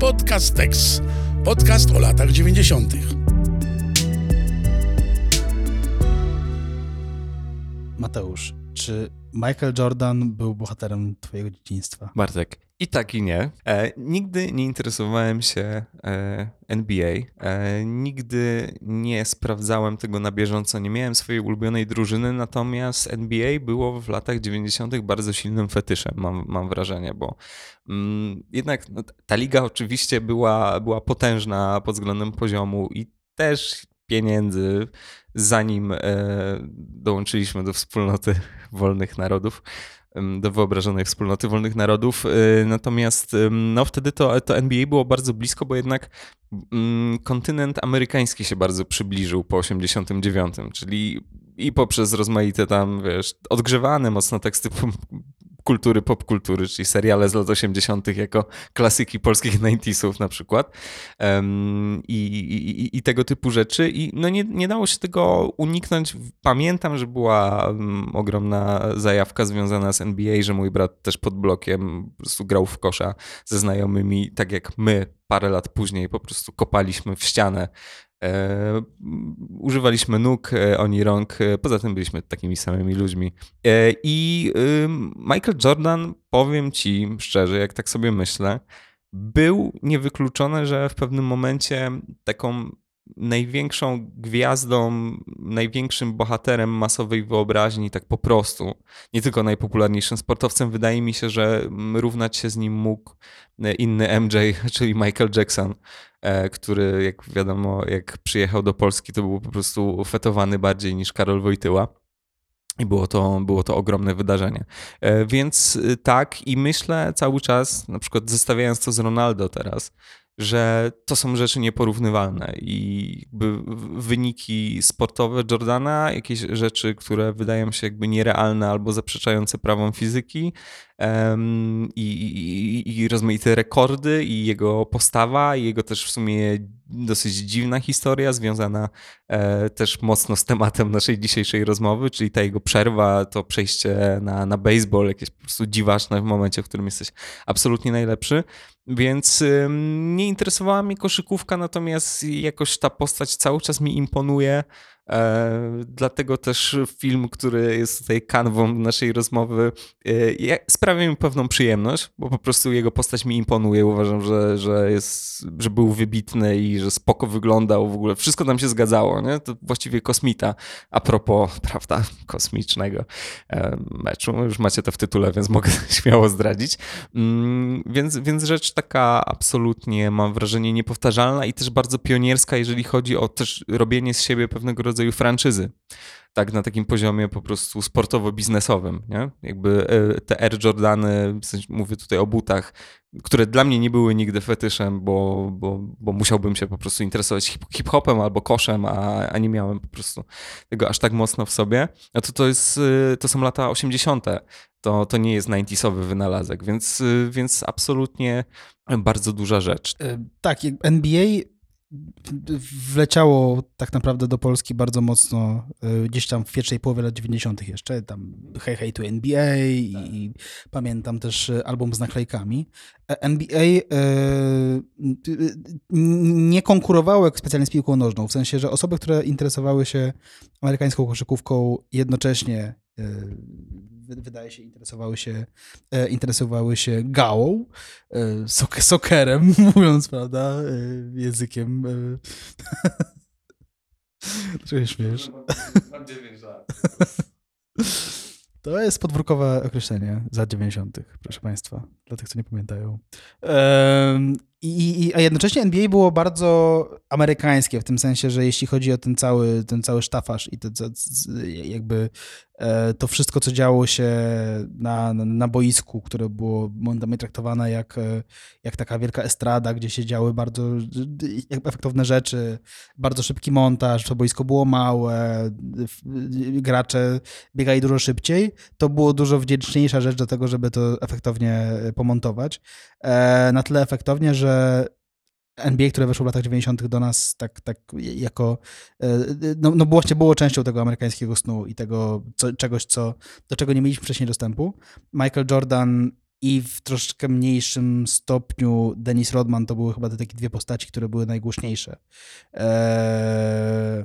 Podcastex. Podcast o latach 90. Mateusz, czy Michael Jordan był bohaterem twojego dzieciństwa? Bartek, i tak i nie. E, nigdy nie interesowałem się e, NBA. E, nigdy nie sprawdzałem tego na bieżąco. Nie miałem swojej ulubionej drużyny, natomiast NBA było w latach 90. bardzo silnym fetyszem, mam, mam wrażenie, bo mm, jednak no, ta liga oczywiście była, była potężna pod względem poziomu i też pieniędzy, zanim e, dołączyliśmy do wspólnoty wolnych narodów do wyobrażonej wspólnoty wolnych narodów. Y, natomiast no, wtedy to, to NBA było bardzo blisko, bo jednak mm, kontynent amerykański się bardzo przybliżył po 89, czyli i poprzez rozmaite tam, wiesz, odgrzewane mocno teksty kultury, popkultury, czyli seriale z lat 80. jako klasyki polskich 90sów na przykład um, i, i, i, tego typu rzeczy. I no nie, nie dało się tego uniknąć. Pamiętam, że była um, ogromna zajawka związana z NBA, że mój brat też pod blokiem po prostu grał w kosza ze znajomymi, tak jak my parę lat później po prostu kopaliśmy w ścianę E, używaliśmy nóg, e, oni rąk, e, poza tym byliśmy takimi samymi ludźmi. E, I Michael Jordan, powiem ci szczerze, jak tak sobie myślę, był niewykluczone, że w pewnym momencie taką największą gwiazdą, największym bohaterem masowej wyobraźni, tak po prostu, nie tylko najpopularniejszym sportowcem, wydaje mi się, że równać się z nim mógł inny MJ, czyli Michael Jackson, e, który, jak wiadomo, jak przyjechał do Polski, to był po prostu fetowany bardziej niż Karol Wojtyła. I było to, było to ogromne wydarzenie. E, więc y, tak, i myślę cały czas, na przykład zestawiając to z Ronaldo teraz, że to są rzeczy nieporównywalne i wyniki sportowe Jordana, jakieś rzeczy, które wydają się jakby nierealne albo zaprzeczające prawom fizyki um, i, i, i rozmaite rekordy i jego postawa i jego też w sumie dosyć dziwna historia związana e, też mocno z tematem naszej dzisiejszej rozmowy, czyli ta jego przerwa, to przejście na, na baseball, jakieś po prostu dziwaczne w momencie, w którym jesteś absolutnie najlepszy. Więc nie interesowała mnie koszykówka, natomiast jakoś ta postać cały czas mi imponuje. E, dlatego też film, który jest tutaj kanwą naszej rozmowy, e, sprawia mi pewną przyjemność, bo po prostu jego postać mi imponuje. Uważam, że, że, jest, że był wybitny i że spoko wyglądał w ogóle. Wszystko tam się zgadzało, nie? To właściwie kosmita. A propos, prawda, kosmicznego e, meczu. Już macie to w tytule, więc mogę śmiało zdradzić. Mm, więc, więc rzecz taka absolutnie, mam wrażenie, niepowtarzalna i też bardzo pionierska, jeżeli chodzi o też robienie z siebie pewnego rodzaju rodzaju franczyzy. Tak na takim poziomie po prostu sportowo-biznesowym, nie? Jakby e, te Air Jordany, w sensie mówię tutaj o butach, które dla mnie nie były nigdy fetyszem, bo, bo, bo musiałbym się po prostu interesować hip-hopem albo koszem, a, a nie miałem po prostu tego aż tak mocno w sobie. A to, to, jest, e, to są lata 80. To, to nie jest 90 wynalazek, więc, e, więc absolutnie bardzo duża rzecz. Tak, NBA wleciało tak naprawdę do Polski bardzo mocno y, gdzieś tam w pierwszej połowie lat 90. jeszcze, tam Hey Hey to NBA i, tak. i pamiętam też y, album z naklejkami. E, NBA y, nie konkurowało specjalnie z piłką nożną, w sensie, że osoby, które interesowały się amerykańską koszykówką jednocześnie wydaje się, interesowały się, e, interesowały się gałą, e, sok sokerem, mówiąc, prawda, e, językiem. Dlaczego śmiesz? Mam 9 lat. To jest podwórkowe określenie za 90., proszę Państwa, dla tych, co nie pamiętają. I, i, a jednocześnie NBA było bardzo amerykańskie w tym sensie, że jeśli chodzi o ten cały, ten cały sztafaż i to, jakby e, to wszystko, co działo się na, na, boisku, które było momentami traktowane jak, e, jak taka wielka estrada, gdzie się działy bardzo efektowne rzeczy, bardzo szybki montaż, to boisko było małe, gracze biegali dużo szybciej, to było dużo wdzięczniejsza rzecz do tego, żeby to efektownie pomontować. E, na tyle efektownie, że że NBA, które weszło w latach 90. do nas tak, tak jako, e, no, no właśnie było częścią tego amerykańskiego snu i tego co, czegoś, co, do czego nie mieliśmy wcześniej dostępu. Michael Jordan i w troszeczkę mniejszym stopniu Dennis Rodman to były chyba te takie dwie postaci, które były najgłośniejsze. Eee,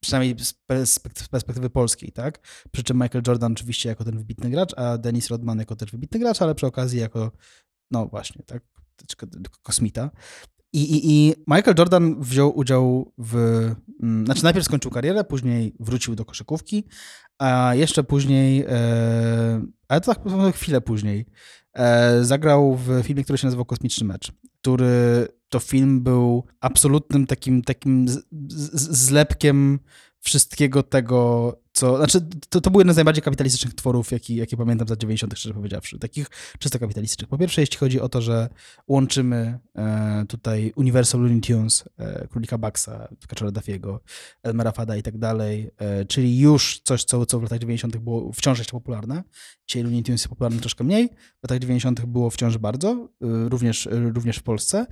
przynajmniej z perspektywy polskiej, tak? Przy czym Michael Jordan oczywiście jako ten wybitny gracz, a Dennis Rodman jako też wybitny gracz, ale przy okazji jako, no właśnie, tak, kosmita. I, i, I Michael Jordan wziął udział w. mm, Znaczy, najpierw skończył karierę, później wrócił do koszykówki, a jeszcze później, e, ale to tak chwilę później, e, zagrał w filmie, który się nazywał Kosmiczny Mecz, który to film był absolutnym takim, takim zlepkiem wszystkiego tego, co. Znaczy, to, to był jeden z najbardziej kapitalistycznych tworów, jaki, jakie pamiętam za 90., szczerze powiedziawszy. Takich czysto kapitalistycznych. Po pierwsze, jeśli chodzi o to, że łączymy e, tutaj Universal Looney Tunes, e, Królika Baxa, Kaczora Duffiego, Elmera Fada i tak dalej, e, czyli już coś, co, co w latach 90. było wciąż jeszcze popularne. Dzisiaj Looney Tunes jest popularny troszkę mniej. W latach 90. było wciąż bardzo, e, również, e, również w Polsce.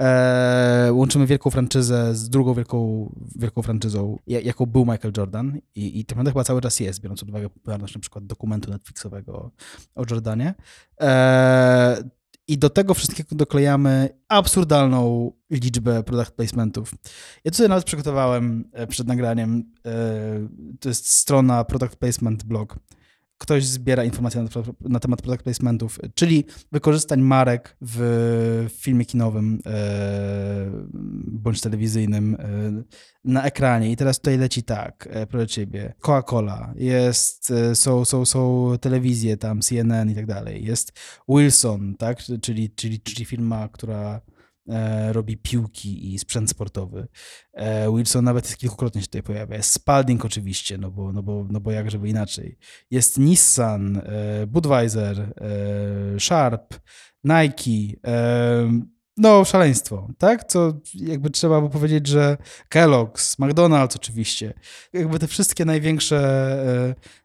E, łączymy wielką franczyzę z drugą wielką, wielką franczyzą, ja- jaką był Michael Jordan i, i to naprawdę chyba cały czas jest, biorąc pod uwagę popularność na przykład dokumentu Netflixowego o, o Jordanie. E, I do tego wszystkiego doklejamy absurdalną liczbę product placementów. Ja tutaj nawet przygotowałem e, przed nagraniem, e, to jest strona Product Placement Blog. Ktoś zbiera informacje na, na temat product placementów, czyli wykorzystań marek w filmie kinowym e, bądź telewizyjnym e, na ekranie. I teraz tutaj leci tak, e, proszę ciebie, Coca-Cola, jest, e, są, są, są telewizje tam, CNN i tak dalej, jest Wilson, tak, czyli, czyli, czyli firma, która robi piłki i sprzęt sportowy. E, Wilson nawet jest kilkukrotnie się tutaj pojawia. Jest Spalding oczywiście, no bo, no bo, no bo jak żeby inaczej. Jest Nissan, e, Budweiser, e, Sharp, Nike, e, no szaleństwo, tak? Co jakby trzeba by powiedzieć, że Kellogg's, McDonald's oczywiście. Jakby te wszystkie największe,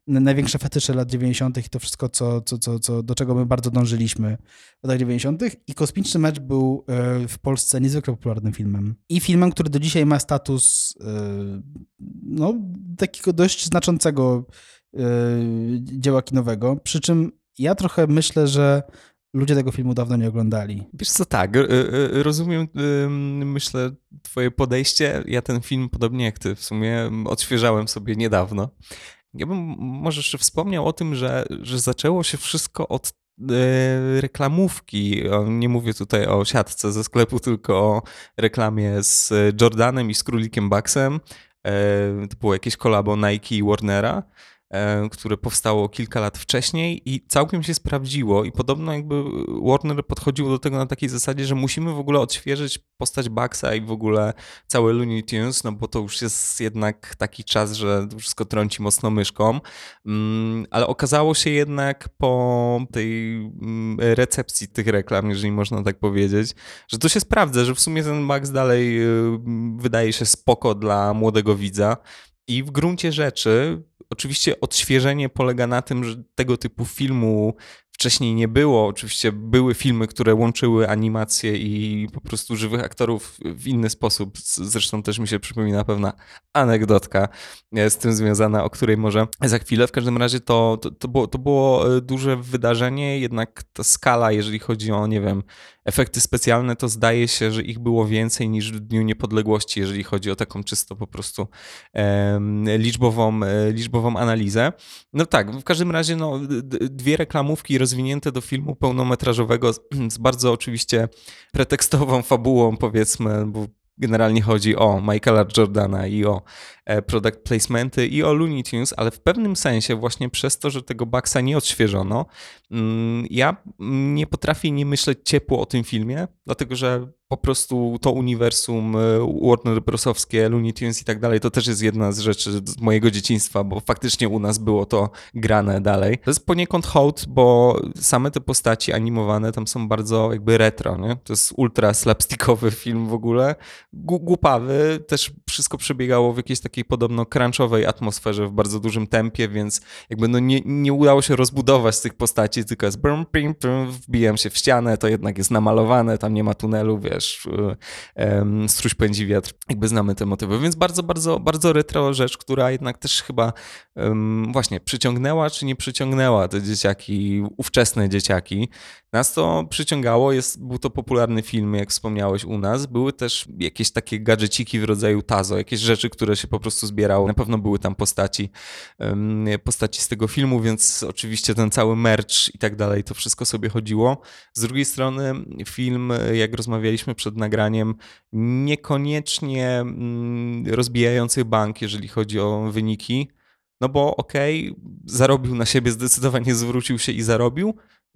e, największe fetysze lat 90. i to wszystko, co, co, co, co, do czego my bardzo dążyliśmy w latach 90. I Kosmiczny Mecz był e, w Polsce niezwykle popularnym filmem. I filmem, który do dzisiaj ma status e, no, takiego dość znaczącego e, dzieła kinowego. Przy czym ja trochę myślę, że ludzie tego filmu dawno nie oglądali. Wiesz co, tak, rozumiem, myślę, twoje podejście. Ja ten film, podobnie jak ty, w sumie odświeżałem sobie niedawno. Ja bym może jeszcze wspomniał o tym, że, że zaczęło się wszystko od e, reklamówki. Nie mówię tutaj o siatce ze sklepu, tylko o reklamie z Jordanem i z Królikiem Baxem. E, To było jakieś kolabo Nike i Warnera które powstało kilka lat wcześniej i całkiem się sprawdziło i podobno jakby Warner podchodził do tego na takiej zasadzie, że musimy w ogóle odświeżyć postać Baxa i w ogóle całe Looney Tunes, no bo to już jest jednak taki czas, że wszystko trąci mocno myszką, Mm, ale okazało się jednak po tej mm, recepcji tych reklam, jeżeli można tak powiedzieć, że to się sprawdza, że w sumie ten Max dalej y, wydaje się spoko dla młodego widza i w gruncie rzeczy Oczywiście odświeżenie polega na tym, że tego typu filmu wcześniej nie było. Oczywiście były filmy, które łączyły animację i po prostu żywych aktorów w inny sposób. Zresztą też mi się przypomina pewna anegdotka e, z tym związana, o której może za chwilę. W każdym razie to, to, to, było, to było e, duże wydarzenie, jednak ta skala, jeżeli chodzi o, nie wiem, efekty specjalne, to zdaje się, że ich było więcej niż w Dniu Niepodległości, jeżeli chodzi o taką czysto po prostu em, liczbową, e, liczbową analizę. No tak, w każdym razie no, dwie reklamówki rozwinięte do filmu pełnometrażowego z, bardzo oczywiście pretekstową fabułą, powiedzmy, bo generalnie chodzi o Michaela Jordana i o e, product placementy i o Looney Tunes, ale w pewnym sensie właśnie przez to, że tego Baxa nie odświeżono, mm, ja nie potrafię nie myśleć ciepło o tym filmie, dlatego że po prostu to uniwersum e, Warner Brosowskie, Looney Tunes i tak dalej, to też jest jedna z rzeczy z mojego dzieciństwa, bo faktycznie u nas było to grane dalej. To jest poniekąd hołd, bo same te postaci animowane tam są bardzo jakby retro, nie? To jest ultra slapstickowy film w ogóle, głupawy, też wszystko przebiegało w jakiejś takiej podobno crunchowej atmosferze w bardzo dużym tempie, więc jakby no nie, nie udało się rozbudować tych postaci, tylko jest brum, pim, pim, wbijam się w ścianę, to jednak jest namalowane, tam nie ma tunelu, wiesz, em, Stróż pędzi wiatr, jakby znamy te motywy, więc bardzo, bardzo, bardzo retro rzecz, która jednak też chyba właśnie przyciągnęła czy nie przyciągnęła te dzieciaki, ówczesne dzieciaki. Nas to przyciągało, jest, był to popularny film, jak wspomniałeś u nas. Były też jakieś takie gadżeciki w rodzaju tazo, jakieś rzeczy, które się po prostu zbierało. Na pewno były tam postaci, postaci z tego filmu, więc oczywiście ten cały merch i tak dalej, to wszystko sobie chodziło. Z drugiej strony film, jak rozmawialiśmy przed nagraniem, niekoniecznie mm, rozbijający bank, jeżeli chodzi o wyniki. No bo okej, zarobił na siebie, zdecydowanie zwrócił się i zarobił.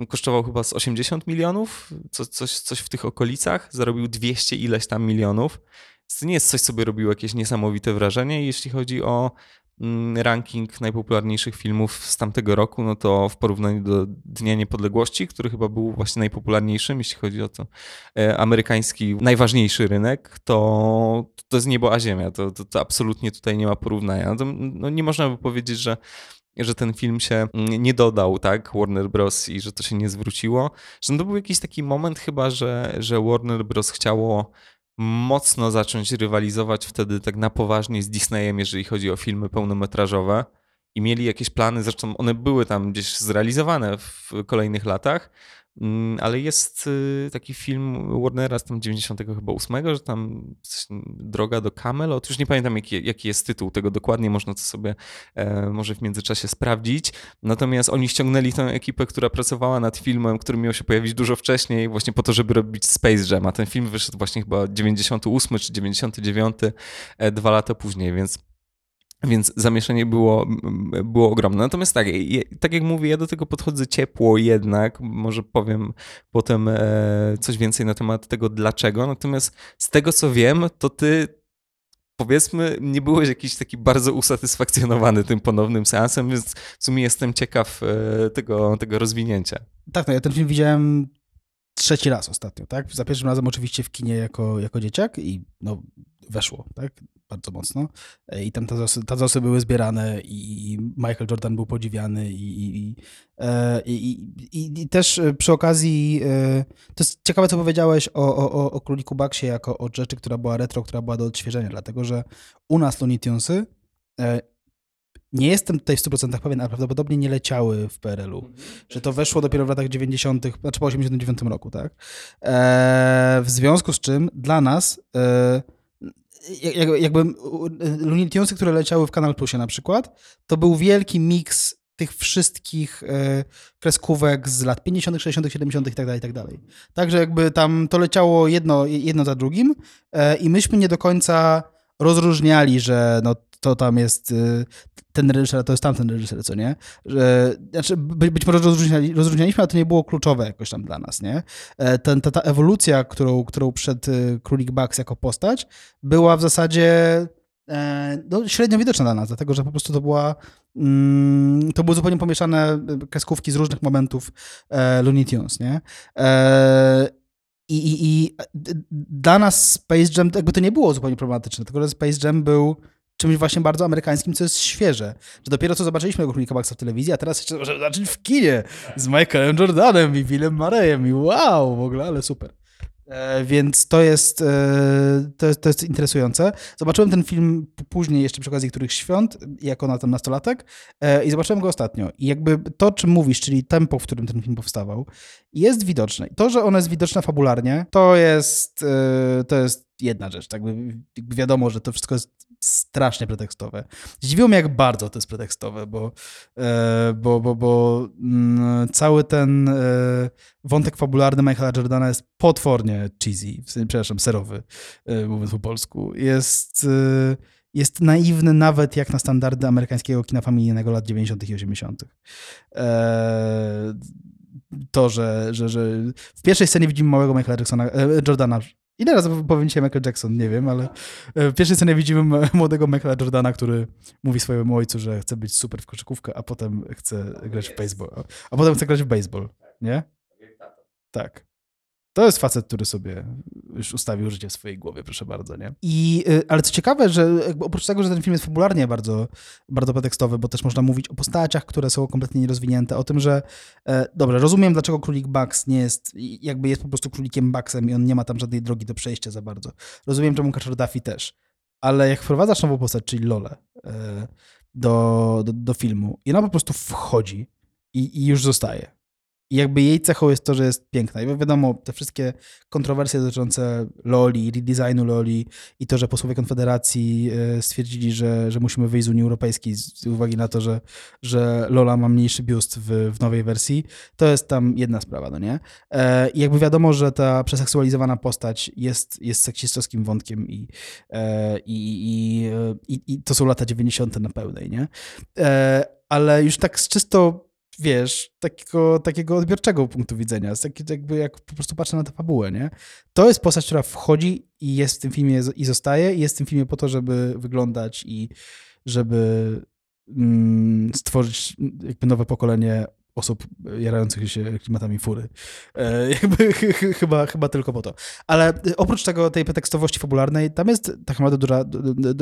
Kosztował chyba z 80 milionów, co, coś, coś w tych okolicach. Zarobił 200 ileś tam milionów. To nie jest coś, co by robiło jakieś niesamowite wrażenie. Jeśli chodzi o ranking najpopularniejszych filmów z tamtego roku, no to w porównaniu do Dnia Niepodległości, który chyba był właśnie najpopularniejszym, jeśli chodzi o to e, amerykański najważniejszy rynek, to to jest niebo a ziemia. To, to, to absolutnie tutaj nie ma porównania. No, to, no nie można by powiedzieć, że że ten film się mm, nie dodał, tak, Warner Bros. i że to się nie zwróciło. Że no to był jakiś taki moment chyba, że, że Warner Bros. chciało mocno zacząć rywalizować wtedy tak na poważnie z Disneyem, jeżeli chodzi o filmy pełnometrażowe. I mieli jakieś plany, zresztą one były tam gdzieś zrealizowane w kolejnych latach, ale jest y, taki film Warnera z tam 98, że tam coś, Droga do Camelot, już nie pamiętam jaki, jaki jest tytuł tego dokładnie, można to sobie e, może w międzyczasie sprawdzić. Natomiast oni ściągnęli tę ekipę, która pracowała nad filmem, który miał się pojawić dużo wcześniej, właśnie po to, żeby robić Space Jam, a ten film wyszedł właśnie chyba 98 czy 99, e, dwa lata później, więc więc zamieszanie było, było ogromne. Natomiast tak, tak jak mówię, ja do tego podchodzę ciepło jednak. Może powiem potem e, coś więcej na temat tego dlaczego. Natomiast z tego co wiem, to ty powiedzmy nie byłeś jakiś taki bardzo usatysfakcjonowany tym ponownym seansem, więc w sumie jestem ciekaw e, tego, tego rozwinięcia. Tak, no ja ten film widziałem trzeci raz ostatnio, tak? Za pierwszym razem oczywiście w kinie jako, jako dzieciak i no weszło, tak? Bardzo mocno. I tam tazosy, tazosy były zbierane i Michael Jordan był podziwiany i, i, i, i, i też przy okazji to jest ciekawe, co powiedziałeś o, o, o Króliku Baksie jako o rzeczy, która była retro, która była do odświeżenia, dlatego że u nas Looney Tunesy nie jestem tutaj w 100% pewien, ale prawdopodobnie nie leciały w PRL-u. Że to weszło dopiero w latach 90., znaczy po 89 roku, tak? E, w związku z czym dla nas e, jakby Looney Tunesy, które leciały w Kanal Plusie na przykład, to był wielki miks tych wszystkich e, kreskówek z lat 50., 60., 70. i tak dalej, i tak dalej. Także jakby tam to leciało jedno, jedno za drugim e, i myśmy nie do końca rozróżniali, że no to tam jest y, ten reżyser, to jest tamten reżyser, co nie? Że, znaczy, być może rozróżniali, rozróżnialiśmy, ale to nie było kluczowe jakoś tam dla nas, nie? E, ten, ta, ta ewolucja, którą, którą przed y, Królik Bugs jako postać, była w zasadzie e, no, średnio widoczna dla nas, dlatego że po prostu to była mm, to były zupełnie pomieszane y, kreskówki z różnych momentów e, Looney Tunes, nie? I, i, I dla nas Space Jam jakby to nie było zupełnie problematyczne, tylko że Space Jam był czymś właśnie bardzo amerykańskim, co jest świeże. Że dopiero co zobaczyliśmy tego Królika Maxa w telewizji, a teraz jeszcze możemy zobaczyć w kinie z Michaelem Jordanem i Billem Marejem i wow, w ogóle, ale super. E, więc to jest, e, to, jest, to jest interesujące. Zobaczyłem ten film później, jeszcze przy okazji których świąt, jako na ten nastolatek e, i zobaczyłem go ostatnio. I jakby to, czym mówisz, czyli tempo, w którym ten film powstawał, jest widoczne. To, że ono jest widoczne fabularnie, to jest, e, to jest jedna rzecz. Tak wiadomo, że to wszystko jest strasznie pretekstowe. Zdziwiło mnie, jak bardzo to jest pretekstowe, bo, e, bo, bo, bo mm, cały ten e, wątek fabularny Michaela Jordana jest potwornie cheesy, w sensie, przepraszam, serowy, e, mówiąc po polsku. Jest, jest naiwny nawet jak na standardy amerykańskiego kina familijnego lat 90. i 80. To, że, że, że w pierwszej scenie widzimy małego Michaela Jacksona, Jordana, Ile razy powiem dzisiaj Michael Jackson, nie wiem, ale w pierwszej scenie widzimy młodego Michaela Jordana, który mówi swojemu ojcu, że chce być super w koszykówkę, a potem chce grać w baseball. A potem chce grać w baseball, nie? Tak. To jest facet, który sobie już ustawił życie w swojej głowie, proszę bardzo, nie? I, y, ale co ciekawe, że oprócz tego, że ten film jest fabularnie bardzo, bardzo pretekstowy, bo też można mówić o postaciach, które są kompletnie nierozwinięte, o tym, że e, dobrze, rozumiem, dlaczego królik Bugs nie jest, jakby jest po prostu królikiem Bugsem i on nie ma tam żadnej drogi do przejścia za bardzo. Rozumiem, czemu Kaczor Duffy też. Ale jak wprowadzasz nową postać, czyli Lolę, e, do, do, do filmu i ona po prostu wchodzi i, i już zostaje. I jakby jej cechą jest to, że jest piękna. I wiadomo, te wszystkie kontrowersje dotyczące Loli, redesignu Loli i to, że posłowie Konfederacji e, stwierdzili, że, że musimy wyjść z Unii Europejskiej z uwagi na to, że, że Lola ma mniejszy biust w, w nowej wersji, to jest tam jedna sprawa, no nie? E, I jakby wiadomo, że ta przeseksualizowana postać jest, jest seksistowskim wątkiem i, e, i, i, i, i to są lata 90. na pełnej, nie? Ale już tak z czysto wiesz, takiego, takiego odbiorczego punktu widzenia, jakby jak po prostu patrzę na tę fabułę, nie? To jest postać, która wchodzi i jest w tym filmie i zostaje i jest w tym filmie po to, żeby wyglądać i żeby mm, stworzyć jakby nowe pokolenie osób jarających się klimatami fury. E, jakby ch ch chyba, chyba tylko po to. Ale oprócz tego, tej pretekstowości fabularnej, tam jest tak naprawdę duża,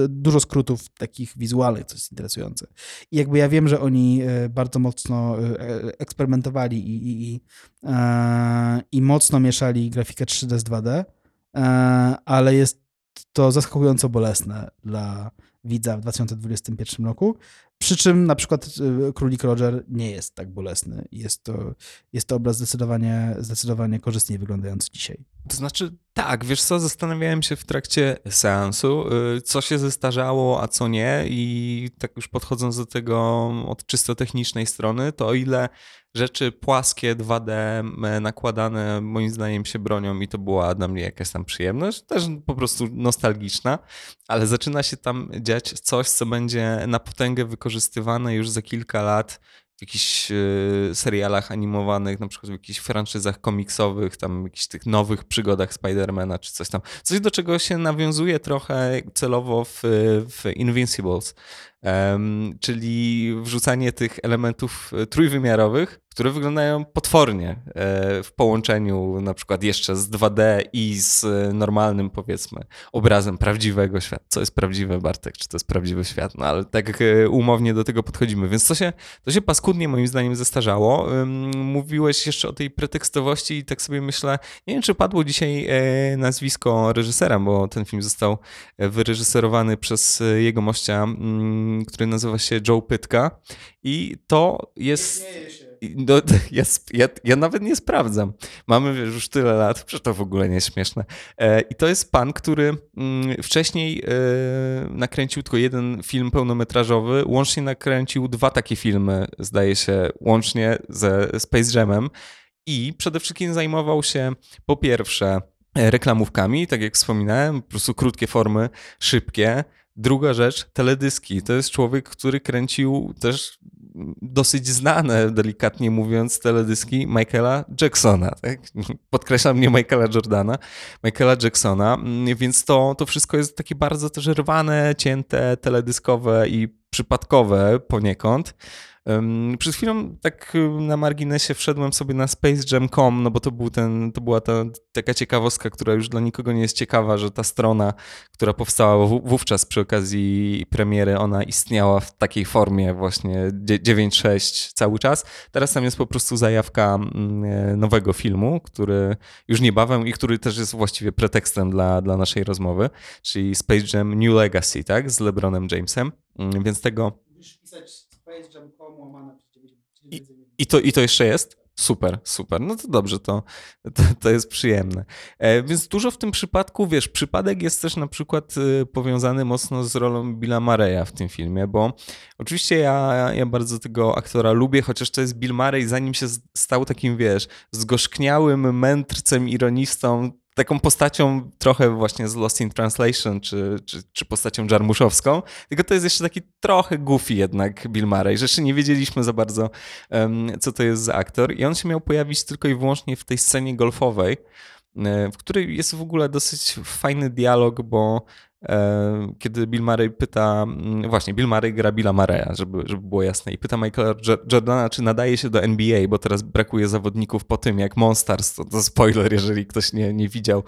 dużo skrótów takich wizualnych, co jest interesujące. I jakby ja wiem, że oni e, bardzo mocno e, eksperymentowali i, i, i, e, i mocno mieszali grafikę 3D z 2D, ale jest to zaskakująco bolesne dla widza w 2021 roku. Przy czym na przykład y, Królik Roger nie jest tak bolesny. Jest to, jest to obraz zdecydowanie, zdecydowanie korzystniej wyglądający dzisiaj. To znaczy, tak, wiesz co, zastanawiałem się w trakcie seansu, y, co się zestarzało, a co nie i tak już podchodząc do tego od czysto technicznej strony, to o ile rzeczy płaskie, 2D, nakładane moim zdaniem się bronią i to była dla mnie jakaś tam przyjemność, też po prostu nostalgiczna, ale zaczyna się tam dziać coś, co będzie na potęgę wykorzystywane już za kilka lat w jakichś e, serialach animowanych, na przykład w jakichś franczyzach komiksowych, tam jakichś tych nowych przygodach Spidermana czy coś tam. Coś, do czego się nawiązuje trochę celowo w, w Invincibles, czyli wrzucanie tych elementów trójwymiarowych które wyglądają potwornie e, w połączeniu na przykład jeszcze z 2D i z normalnym powiedzmy obrazem prawdziwego świata. Co jest prawdziwe, Bartek? Czy to jest prawdziwy świat? No ale tak e, umownie do tego podchodzimy. Więc to się, to się paskudnie moim zdaniem zestarzało. Mówiłeś jeszcze o tej pretekstowości i tak sobie myślę, nie wiem czy padło dzisiaj e, nazwisko reżysera, bo ten film został wyreżyserowany przez jego mościa, mm, który nazywa się Joe Pytka i to jest no, ja, ja, ja, nawet nie sprawdzam. Mamy wiesz, już tyle lat, że to w ogóle nie jest śmieszne. E, I to jest pan, który mm, wcześniej e, nakręcił tylko jeden film pełnometrażowy, łącznie nakręcił dwa takie filmy, zdaje się, łącznie ze Space Jamem. I przede wszystkim zajmował się po pierwsze reklamówkami, tak jak wspominałem, po prostu krótkie formy, szybkie. Druga rzecz, teledyski. To jest człowiek, który kręcił też dosyć znane, delikatnie mówiąc, teledyski Michaela Jacksona. Tak? Podkreślam nie Michaela Jordana, Michaela Jacksona, więc to, to wszystko jest takie bardzo też rwane, cięte, teledyskowe i przypadkowe poniekąd. Przed chwilą tak na marginesie wszedłem sobie na spacejam.com, no bo to, był ten, to była ta taka ciekawostka, która już dla nikogo nie jest ciekawa, że ta strona, która powstała wówczas przy okazji premiery, ona istniała w takiej formie właśnie 9.6 cały czas. Teraz tam jest po prostu zajawka mm, e, nowego filmu, który już niebawem i który też jest właściwie pretekstem dla, dla naszej rozmowy, czyli Space Jam New Legacy, tak, z LeBronem Jamesem, mm, więc tego... Musisz pisać i, i, to, I to jeszcze jest? Super, super. No to dobrze, to, to, to jest przyjemne. E, więc dużo w tym przypadku, wiesz, przypadek jest też na przykład y, powiązany mocno z rolą Billa Mareya w tym filmie, bo oczywiście ja, ja bardzo tego aktora lubię, chociaż to jest Bill Murray, zanim się stał takim, wiesz, zgorzkniałym mędrcem, ironistą, taką postacią trochę właśnie z Lost in Translation, czy, czy, czy, postacią Jarmuszowską, tylko to jest jeszcze taki trochę goofy jednak Bill Murray, jeszcze nie wiedzieliśmy za bardzo, um, co to jest za aktor. I on się miał pojawić tylko i wyłącznie w tej scenie golfowej, e, w której jest w ogóle dosyć fajny dialog, bo kiedy Bill Murray pyta, mm, właśnie Bill Murray gra Billa Murraya, żeby, żeby było jasne, i pyta Michaela Jo- Jordana, czy nadaje się do NBA, bo teraz brakuje zawodników po tym, jak Monsters, to, to spoiler, jeżeli ktoś nie, nie widział,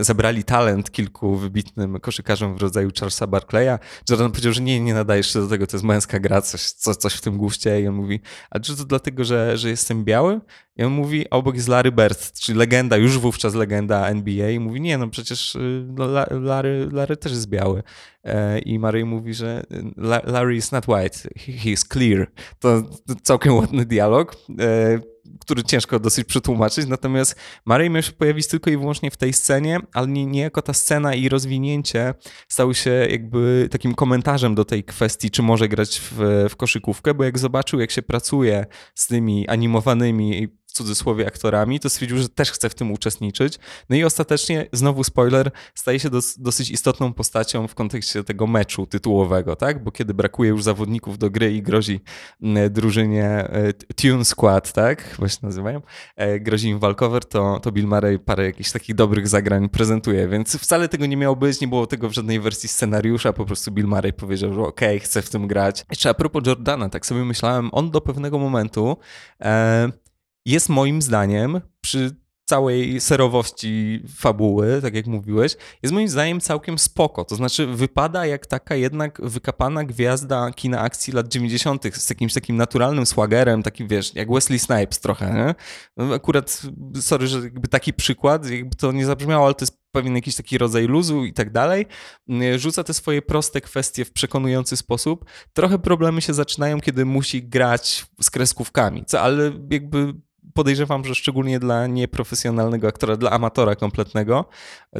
zabrali talent kilku wybitnym koszykarzom w rodzaju Charlesa Barclaya. Jordan powiedział, że nie, nie nadajesz się do tego, to jest męska gra, coś, co, coś w tym guście i on mówi, a czy to dlatego, że, że jestem biały? I on mówi, a obok jest Larry Bird, czyli legenda, już wówczas legenda NBA i mówi, nie, no przecież y, no, La- Larry, Larry też jest biały. E, I Murray mówi, że La- Larry is not white, he, is clear. To całkiem ładny dialog, e, który ciężko dosyć przetłumaczyć, natomiast Murray miał się pojawić tylko i wyłącznie w tej scenie, ale nie, niejako ta scena i rozwinięcie stały się jakby takim komentarzem do tej kwestii, czy może grać w, w koszykówkę, bo jak zobaczył, jak się pracuje z tymi animowanymi cudzysłowie aktorami, to stwierdził, że też chce w tym uczestniczyć. No i ostatecznie, znowu spoiler, staje się dos, dosyć istotną postacią w kontekście tego meczu tytułowego, tak? Bo kiedy brakuje już zawodników do gry i grozi drużynie e, Tune Squad, tak? Chyba się nazywają, e, grozi im walkover, to, to Bill Murray parę jakichś takich dobrych zagrań prezentuje, więc wcale tego nie miało być, nie było tego w żadnej wersji scenariusza, po prostu Bill Murray powiedział, że okej, okay, chcę w tym grać. Jeszcze a propos Jordana, tak sobie myślałem, on do pewnego momentu e, jest moim zdaniem przy całej serowości fabuły, tak jak mówiłeś, jest moim zdaniem całkiem spoko. To znaczy wypada jak taka jednak wykapana gwiazda kina akcji lat 90. z jakimś takim naturalnym swagerem, takim wiesz, jak Wesley Snipes trochę, nie? No, akurat, sorry, że jakby taki przykład, jakby to nie zabrzmiało, ale to jest pewien jakiś taki rodzaj luzu i tak dalej. Rzuca te swoje proste kwestie w przekonujący sposób. Trochę problemy się zaczynają, kiedy musi grać z kreskówkami, co ale jakby podejrzewam, że szczególnie dla nieprofesjonalnego aktora, dla amatora kompletnego,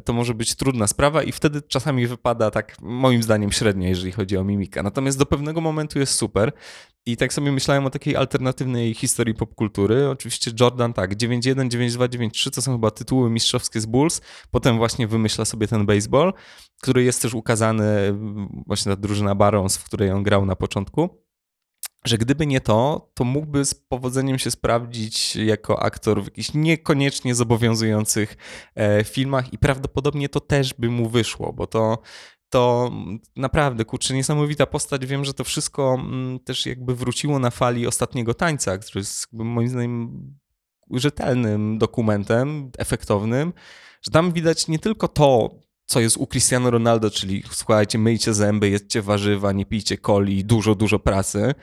to może być trudna sprawa i wtedy czasami wypada tak, moim zdaniem, średnio, jeżeli chodzi o mimikę. Natomiast do pewnego momentu jest super. I tak sobie myślałem o takiej alternatywnej historii popkultury. Oczywiście Jordan tak, 9-1, 9-2, 9-3 to są chyba tytuły mistrzowskie z Bulls. Potem właśnie wymyśla sobie ten baseball, który jest też ukazany, właśnie ta drużyna Barons, w której on grał na początku że gdyby nie to, to mógłby z powodzeniem się sprawdzić jako aktor w jakichś niekoniecznie zobowiązujących e, filmach i prawdopodobnie to też by mu wyszło, bo to to naprawdę, kurczę, niesamowita postać. Wiem, że to wszystko mm, też jakby wróciło na fali ostatniego tańca, który jest moim zdaniem rzetelnym dokumentem, efektownym, że tam widać nie tylko to, co jest u Cristiano Ronaldo, czyli słuchajcie, myjcie zęby, jedzcie warzywa, nie pijcie coli, dużo, dużo pracy,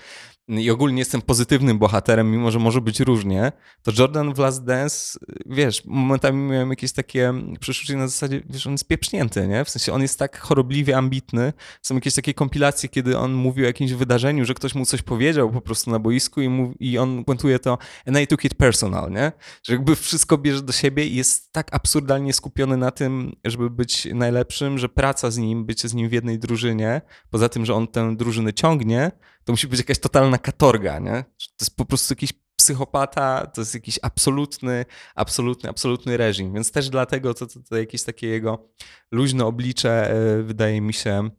i ogólnie jestem pozytywnym bohaterem, mimo że może być różnie, to Jordan w Last Dance, wiesz, momentami miałem jakieś takie przeczucie na zasadzie, wiesz, on jest pieprznięty, nie? W sensie on jest tak chorobliwie ambitny. Są jakieś takie kompilacje, kiedy on mówi o jakimś wydarzeniu, że ktoś mu coś powiedział po prostu na boisku i, mów, i on puentuje to and I took it personal, nie? Że jakby wszystko bierze do siebie i jest tak absurdalnie skupiony na tym, żeby być najlepszym, że praca z nim, bycie z nim w jednej drużynie, poza tym, że on tę drużynę ciągnie, to musi być jakaś totalna katorga, nie? To jest po prostu jakiś psychopata, to jest jakiś absolutny, absolutny, absolutny reżim, więc też dlatego to, to, to jakieś takie jego luźne oblicze e, wydaje mi się,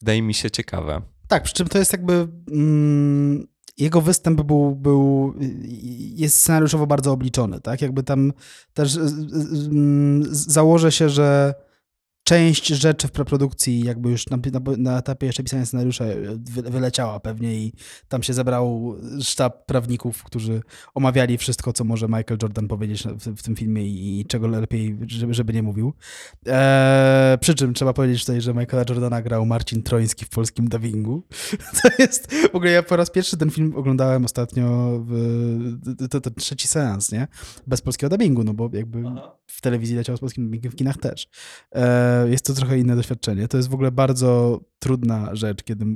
wydaje mi się ciekawe. Tak, przy czym to jest jakby mm, jego występ był, był jest scenariuszowo bardzo obliczony, tak? Jakby tam też mm, założę się, że część rzeczy w preprodukcji jakby już na, na, na, etapie jeszcze pisania scenariusza wy, wyleciała pewnie i tam się zebrał sztab prawników, którzy omawiali wszystko, co może Michael Jordan powiedzieć w, w tym filmie i, i, czego lepiej, żeby, żeby nie mówił. Eee, przy czym trzeba powiedzieć tutaj, że Michaela Jordana grał Marcin Troński w polskim dubbingu. To jest, w ogóle ja po raz pierwszy ten film oglądałem ostatnio w, to, to trzeci seans, nie? Bez polskiego dubbingu, no bo jakby Aha. w telewizji leciał z polskim dubbingiem, w kinach też. Eee, jest to trochę inne doświadczenie. To jest w ogóle bardzo trudna rzecz, kiedy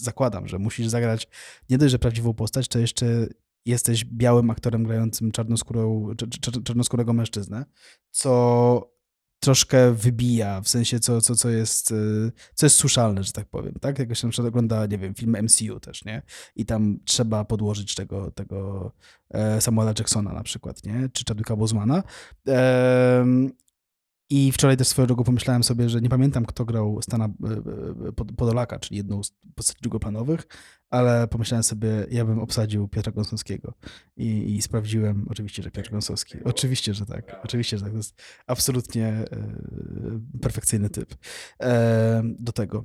zakładam, że musisz zagrać nie dość, że prawdziwą postać, to jeszcze jesteś białym aktorem grającym czarnoskórą, czarnoskórego mężczyznę, co troszkę wybija, w sensie co, co, co, jest, co jest słyszalne, że tak powiem, tak? Jak się na przykład ogląda, nie wiem, film MCU też, nie? I tam trzeba podłożyć tego, tego e, Samuela Jacksona na przykład, nie? Czy Chadwicka Bozmana. I wczoraj też swoją drogą pomyślałem sobie, że nie pamiętam, kto grał Stana e, e, Pod- Podolaka, czyli jedną z postaci drugoplanowych, ale pomyślałem sobie, ja bym obsadził Piotra Gąsowskiego. I, I sprawdziłem, oczywiście, że Piotr Gąsowski. Oczywiście, że tak. Oczywiście, że tak. To jest absolutnie e, perfekcyjny typ do tego.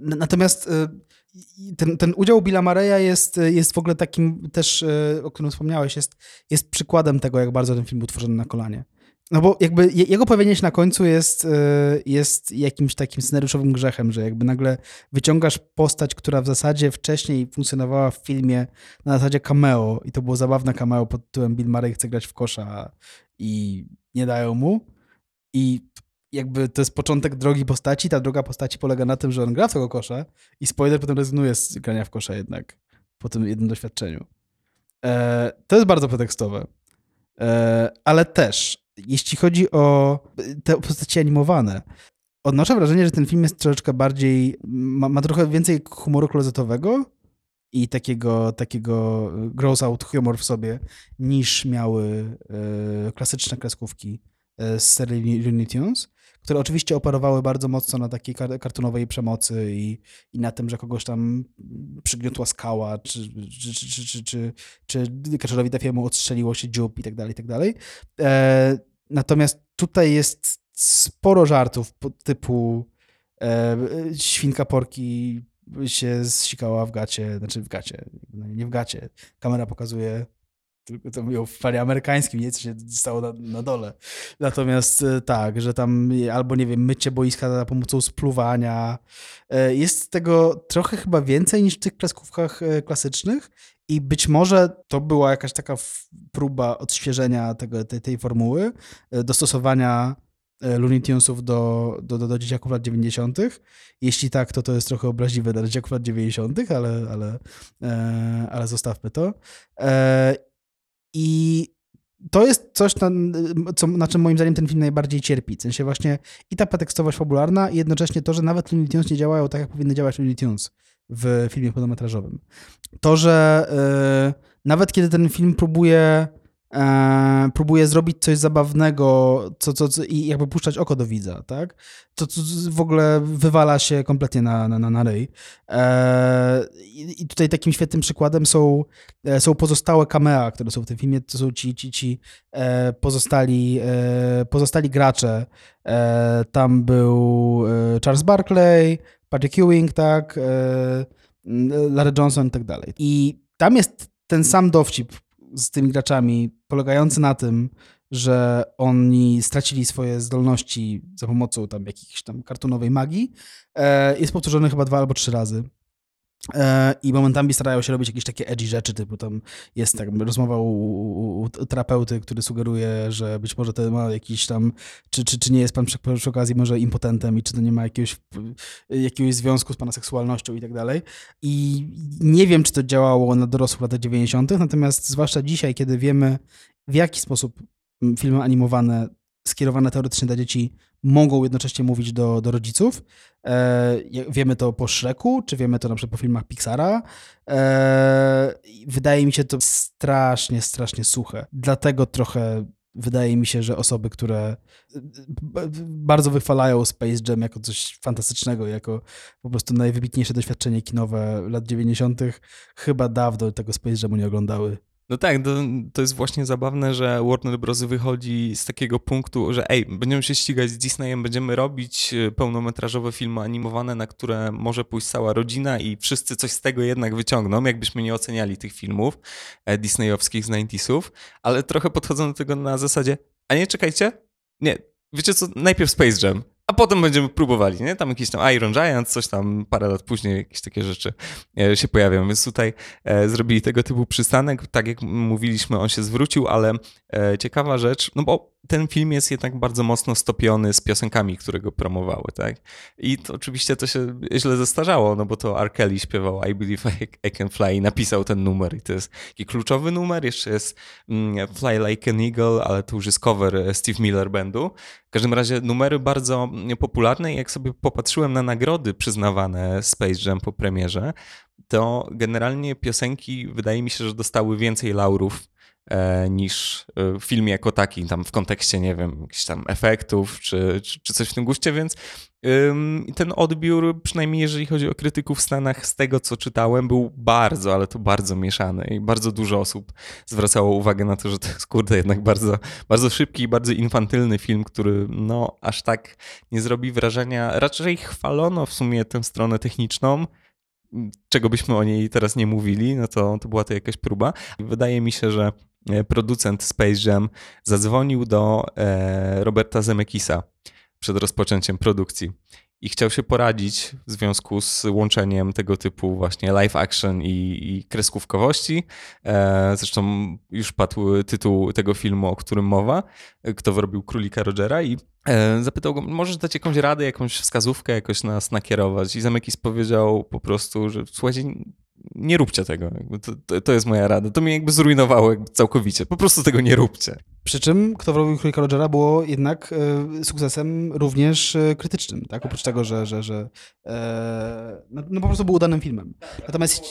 Natomiast ten, ten udział Billa Mareya jest, jest w ogóle takim też, o którym wspomniałeś, jest, jest przykładem tego, jak bardzo ten film był tworzony na kolanie. No bo jakby je- jego pojawienie się na końcu jest, e, jest jakimś takim scenariuszowym grzechem, że jakby nagle wyciągasz postać, która w zasadzie wcześniej funkcjonowała w filmie na zasadzie cameo i to było zabawne cameo pod tytułem Bill Murray chce grać w kosza i nie dają mu i jakby to jest początek drogi postaci, ta droga postaci polega na tym, że on gra w tego kosza i spoiler potem rezygnuje z grania w kosza jednak po tym jednym doświadczeniu. E, to jest bardzo pretekstowe. E, ale też, jeśli chodzi o te postaci animowane, odnoszę wrażenie, że ten film jest troszeczkę bardziej, ma, ma trochę więcej humoru klozetowego i takiego, takiego gross out humor w sobie, niż miały e, klasyczne kreskówki e, z serii Looney Tunes, które oczywiście operowały bardzo mocno na takiej kar- kartunowej przemocy i, i na tym, że kogoś tam przygniotła skała, czy, czy, czy, czy, czy, czy, czy Kaczorowi odstrzeliło się dziób i tak dalej, i tak dalej. E, natomiast tutaj jest sporo żartów typu e, świnka porki się zsikała w gacie, znaczy w gacie, nie w gacie. Kamera pokazuje tylko to mówią w fali amerykańskim, nie? Co się stało na, na dole. Natomiast e, tak, że tam albo, nie wiem, mycie boiska za pomocą spluwania. E, Jest tego trochę chyba więcej niż w tych kreskówkach e, klasycznych i być może to była jakaś taka próba odświeżenia tego, tej, tej formuły, e, dostosowania e, Looney Tunesów do, do, do, do dzieciaków lat 90. Jeśli tak, to to jest trochę obraźliwe dla dzieciaków lat 90., ale, ale, e, ale zostawmy to. E, I to jest coś, na, co, na czym moim zdaniem ten film najbardziej cierpi. W sensie właśnie i ta pretekstowość fabularna i jednocześnie to, że nawet Looney Tunes nie działają tak, jak powinny działać Looney Tunes w filmie pełnometrażowym. To, że e, nawet kiedy ten film próbuje e, próbuje zrobić coś zabawnego co, co, co, i jakby puszczać oko do widza, tak? To, to w ogóle wywala się kompletnie na, na, na, na ryj. E, i, tutaj takim świetnym przykładem są, e, są pozostałe camea, które są w tym filmie. To są ci, ci, ci e, pozostali, e, pozostali gracze. E, tam był Charles Barkley, Patrick Ewing, tak, Larry Johnson i tak dalej. I tam jest ten sam dowcip z tymi graczami, polegający na tym, że oni stracili swoje zdolności za pomocą tam jakiejś tam kartunowej magii. E, jest powtórzony chyba dwa albo trzy razy. E, I momentami starają się robić jakieś takie edgy rzeczy, typu tam jest tak rozmowa u, u, u terapeuty, który sugeruje, że być może to ma jakiś tam, czy, czy, czy nie jest pan przy, przy okazji może impotentem i czy to nie ma jakiegoś, jakiegoś związku z pana seksualnością i tak dalej. I nie wiem, czy to działało na dorosłych latach 90., natomiast zwłaszcza dzisiaj, kiedy wiemy, w jaki sposób filmy animowane skierowane teoretycznie dla dzieci mogą jednocześnie mówić do, do rodziców. E, wiemy to po Shreku, czy wiemy to na przykład po filmach Pixara. E, wydaje mi się to strasznie, strasznie suche. Dlatego trochę wydaje mi się, że osoby, które b- bardzo wychwalają Space Jam jako coś fantastycznego, jako po prostu najwybitniejsze doświadczenie kinowe lat 90., chyba dawno tego Space Jamu nie oglądały. No tak, to, to jest właśnie zabawne, że Warner Bros. wychodzi z takiego punktu, że ej, będziemy się ścigać z Disneyem, będziemy robić e, pełnometrażowe filmy animowane, na które może pójść cała rodzina i wszyscy coś z tego jednak wyciągną, jakbyśmy nie oceniali tych filmów e, disneyowskich z 90sów, ale trochę podchodzą do tego na zasadzie, a nie, czekajcie, nie, wiecie co, najpierw Space Jam, a potem będziemy próbowali, nie? Tam jakiś tam Iron Giant, coś tam parę lat później jakieś takie rzeczy e, się pojawią, więc tutaj e, zrobili tego typu przystanek. Tak jak mówiliśmy, on się zwrócił, ale e, ciekawa rzecz, no bo ten film jest jednak bardzo mocno stopiony z piosenkami, które go promowały, tak? I to oczywiście to się źle zestarzało, no bo to R. Kelly śpiewał I Believe I, I Can Fly i napisał ten numer i to jest taki kluczowy numer. Jeszcze jest mm, Fly Like an Eagle, ale to już jest cover e, Steve Miller Bandu. W każdym razie numery bardzo mm, popularne i jak sobie popatrzyłem na nagrody przyznawane Space Jam po premierze, to generalnie piosenki wydaje mi się, że dostały więcej laurów niż e, film jako taki, tam w kontekście, nie wiem, jakichś tam efektów czy, czy, czy coś w tym guście, więc ten odbiór, przynajmniej jeżeli chodzi o krytyków w Stanach, z tego co czytałem, był bardzo, ale to bardzo mieszany i bardzo dużo osób zwracało uwagę na to, że to jest kurde jednak bardzo, bardzo szybki i bardzo infantylny film, który no aż tak nie zrobi wrażenia. Raczej chwalono w sumie tę stronę techniczną, czego byśmy o niej teraz nie mówili, no to, to była to jakaś próba. Wydaje mi się, że e, producent Space Jam zadzwonił do e, Roberta Zemekisa przed rozpoczęciem produkcji i chciał się poradzić w związku z łączeniem tego typu właśnie live action i, i kreskówkowości. E, zresztą już padł tytuł tego filmu, o którym mowa, e, kto wyrobił Królika Rogera i e, zapytał go, możesz dać jakąś radę, jakąś wskazówkę, jakoś nas nakierować i Zamekis powiedział po prostu, że słuchajcie, nie róbcie tego. To, to, to jest moja rada. To mnie jakby zrujnowało jakby całkowicie. Po prostu tego nie róbcie. Przy czym Kto wrobił Królika Rogera było jednak e, sukcesem również e, krytycznym, tak? Oprócz tego, że, że, że e, no, no po prostu był udanym filmem. Natomiast...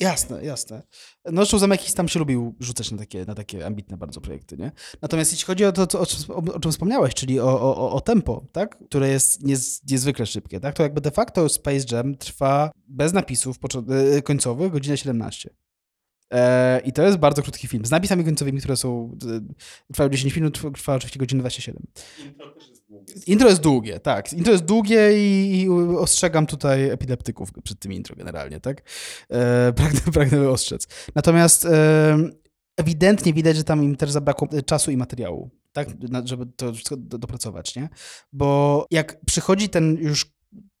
Jasne, jasne. No zresztą Zamekis tam się lubił rzucać na takie, na takie ambitne bardzo projekty, nie? Natomiast jeśli chodzi o to, o, czym- o, o czym wspomniałeś, czyli o, o, o tempo, tak? Które jest niez, niezwykle szybkie, tak? To jakby de facto Space Jam trwa bez napisów e, końcowych godzinę 17. E, I to jest bardzo krótki film. Z napisami końcowymi, które są. e, trwają 10 minut, trwa, oczywiście godzinę 27. Intro jest długie, tak. Intro jest długie i, i ostrzegam tutaj epileptyków przed tym intro generalnie, tak? E, pragnę, pragnę ostrzec. Natomiast e, ewidentnie widać, że tam im też zabrakło czasu i materiału, tak? Żeby to wszystko do, dopracować, nie? Bo jak przychodzi ten już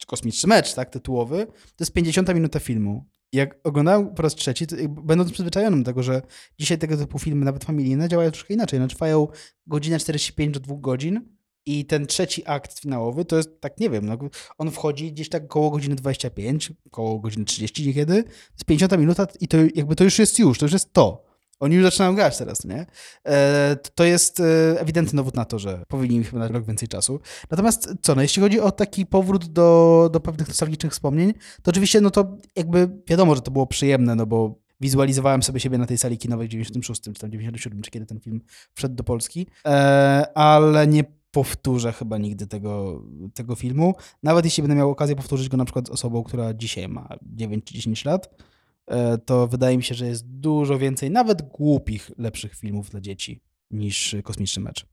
kosmiczny mecz, tak, tytułowy, to jest 50 minuta filmu. Jak oglądałem po raz trzeci, będąc przyzwyczajonym do tego, że dzisiaj tego typu filmy, nawet familijne, działają troszkę inaczej. No, trwają godzinę 45 do 2 godzin i ten trzeci akt finałowy to jest, tak nie wiem, no, on wchodzi gdzieś tak koło godziny 25, koło godziny 30 niekiedy, jest 50 minuta i to jakby to już jest już, to już jest to. Oni już zaczynają grać teraz, nie? E, to jest e, ewidentny dowód na to, że powinni chyba na rok więcej czasu. Natomiast co, no jeśli chodzi o taki powrót do, do pewnych nostalgicznych wspomnień, to oczywiście, no to jakby wiadomo, że to było przyjemne, no bo wizualizowałem sobie siebie na tej sali kinowej w 96 czy tam 97, czy kiedy ten film wszedł do Polski, e, ale nie powtórzę chyba nigdy tego, tego filmu. Nawet jeśli będę miał okazję powtórzyć go na przykład z osobą, która dzisiaj ma 9 czy 10 lat, to wydaje mi się, że jest dużo więcej nawet głupich, lepszych filmów dla dzieci niż Kosmiczny Mecz.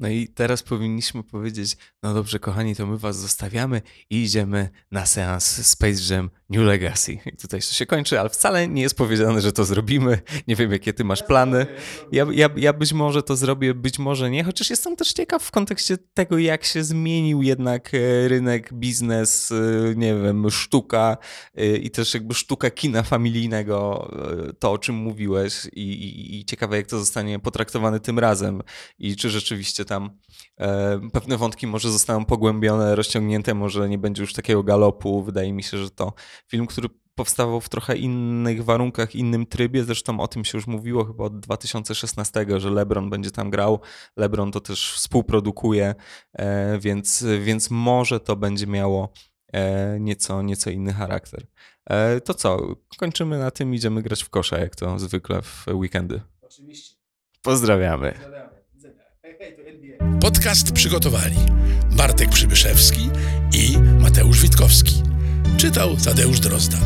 No i teraz powinniśmy powiedzieć, no dobrze kochani, to my was zostawiamy i idziemy na seans Space Jam New Legacy. I tutaj to się kończy, ale wcale nie jest powiedziane, że to zrobimy. Nie wiem, jakie ty masz plany. Ja, ja, ja być może to zrobię, być może nie, chociaż jestem też ciekaw w kontekście tego, jak się zmienił jednak e, rynek, biznes, e, nie wiem, sztuka e, i też jakby sztuka kina familijnego, to o czym mówiłeś i, i, i ciekawe, jak to zostanie potraktowane tym razem i czy rzeczywiście tam e, pewne wątki może zostaną pogłębione, rozciągnięte, może nie będzie już takiego galopu. Wydaje mi się, że to film, który powstawał w trochę innych warunkach, innym trybie. Zresztą o tym się już mówiło chyba od 2016, że LeBron będzie tam grał. LeBron to też współprodukuje, e, więc, więc może to będzie miało e, nieco, nieco inny charakter. E, To co, kończymy na tym, idziemy grać w kosza, jak to zwykle w weekendy. Oczywiście. Pozdrawiamy. Podcast przygotowali Bartek Przybyszewski i Mateusz Witkowski. Czytał Tadeusz Drozda.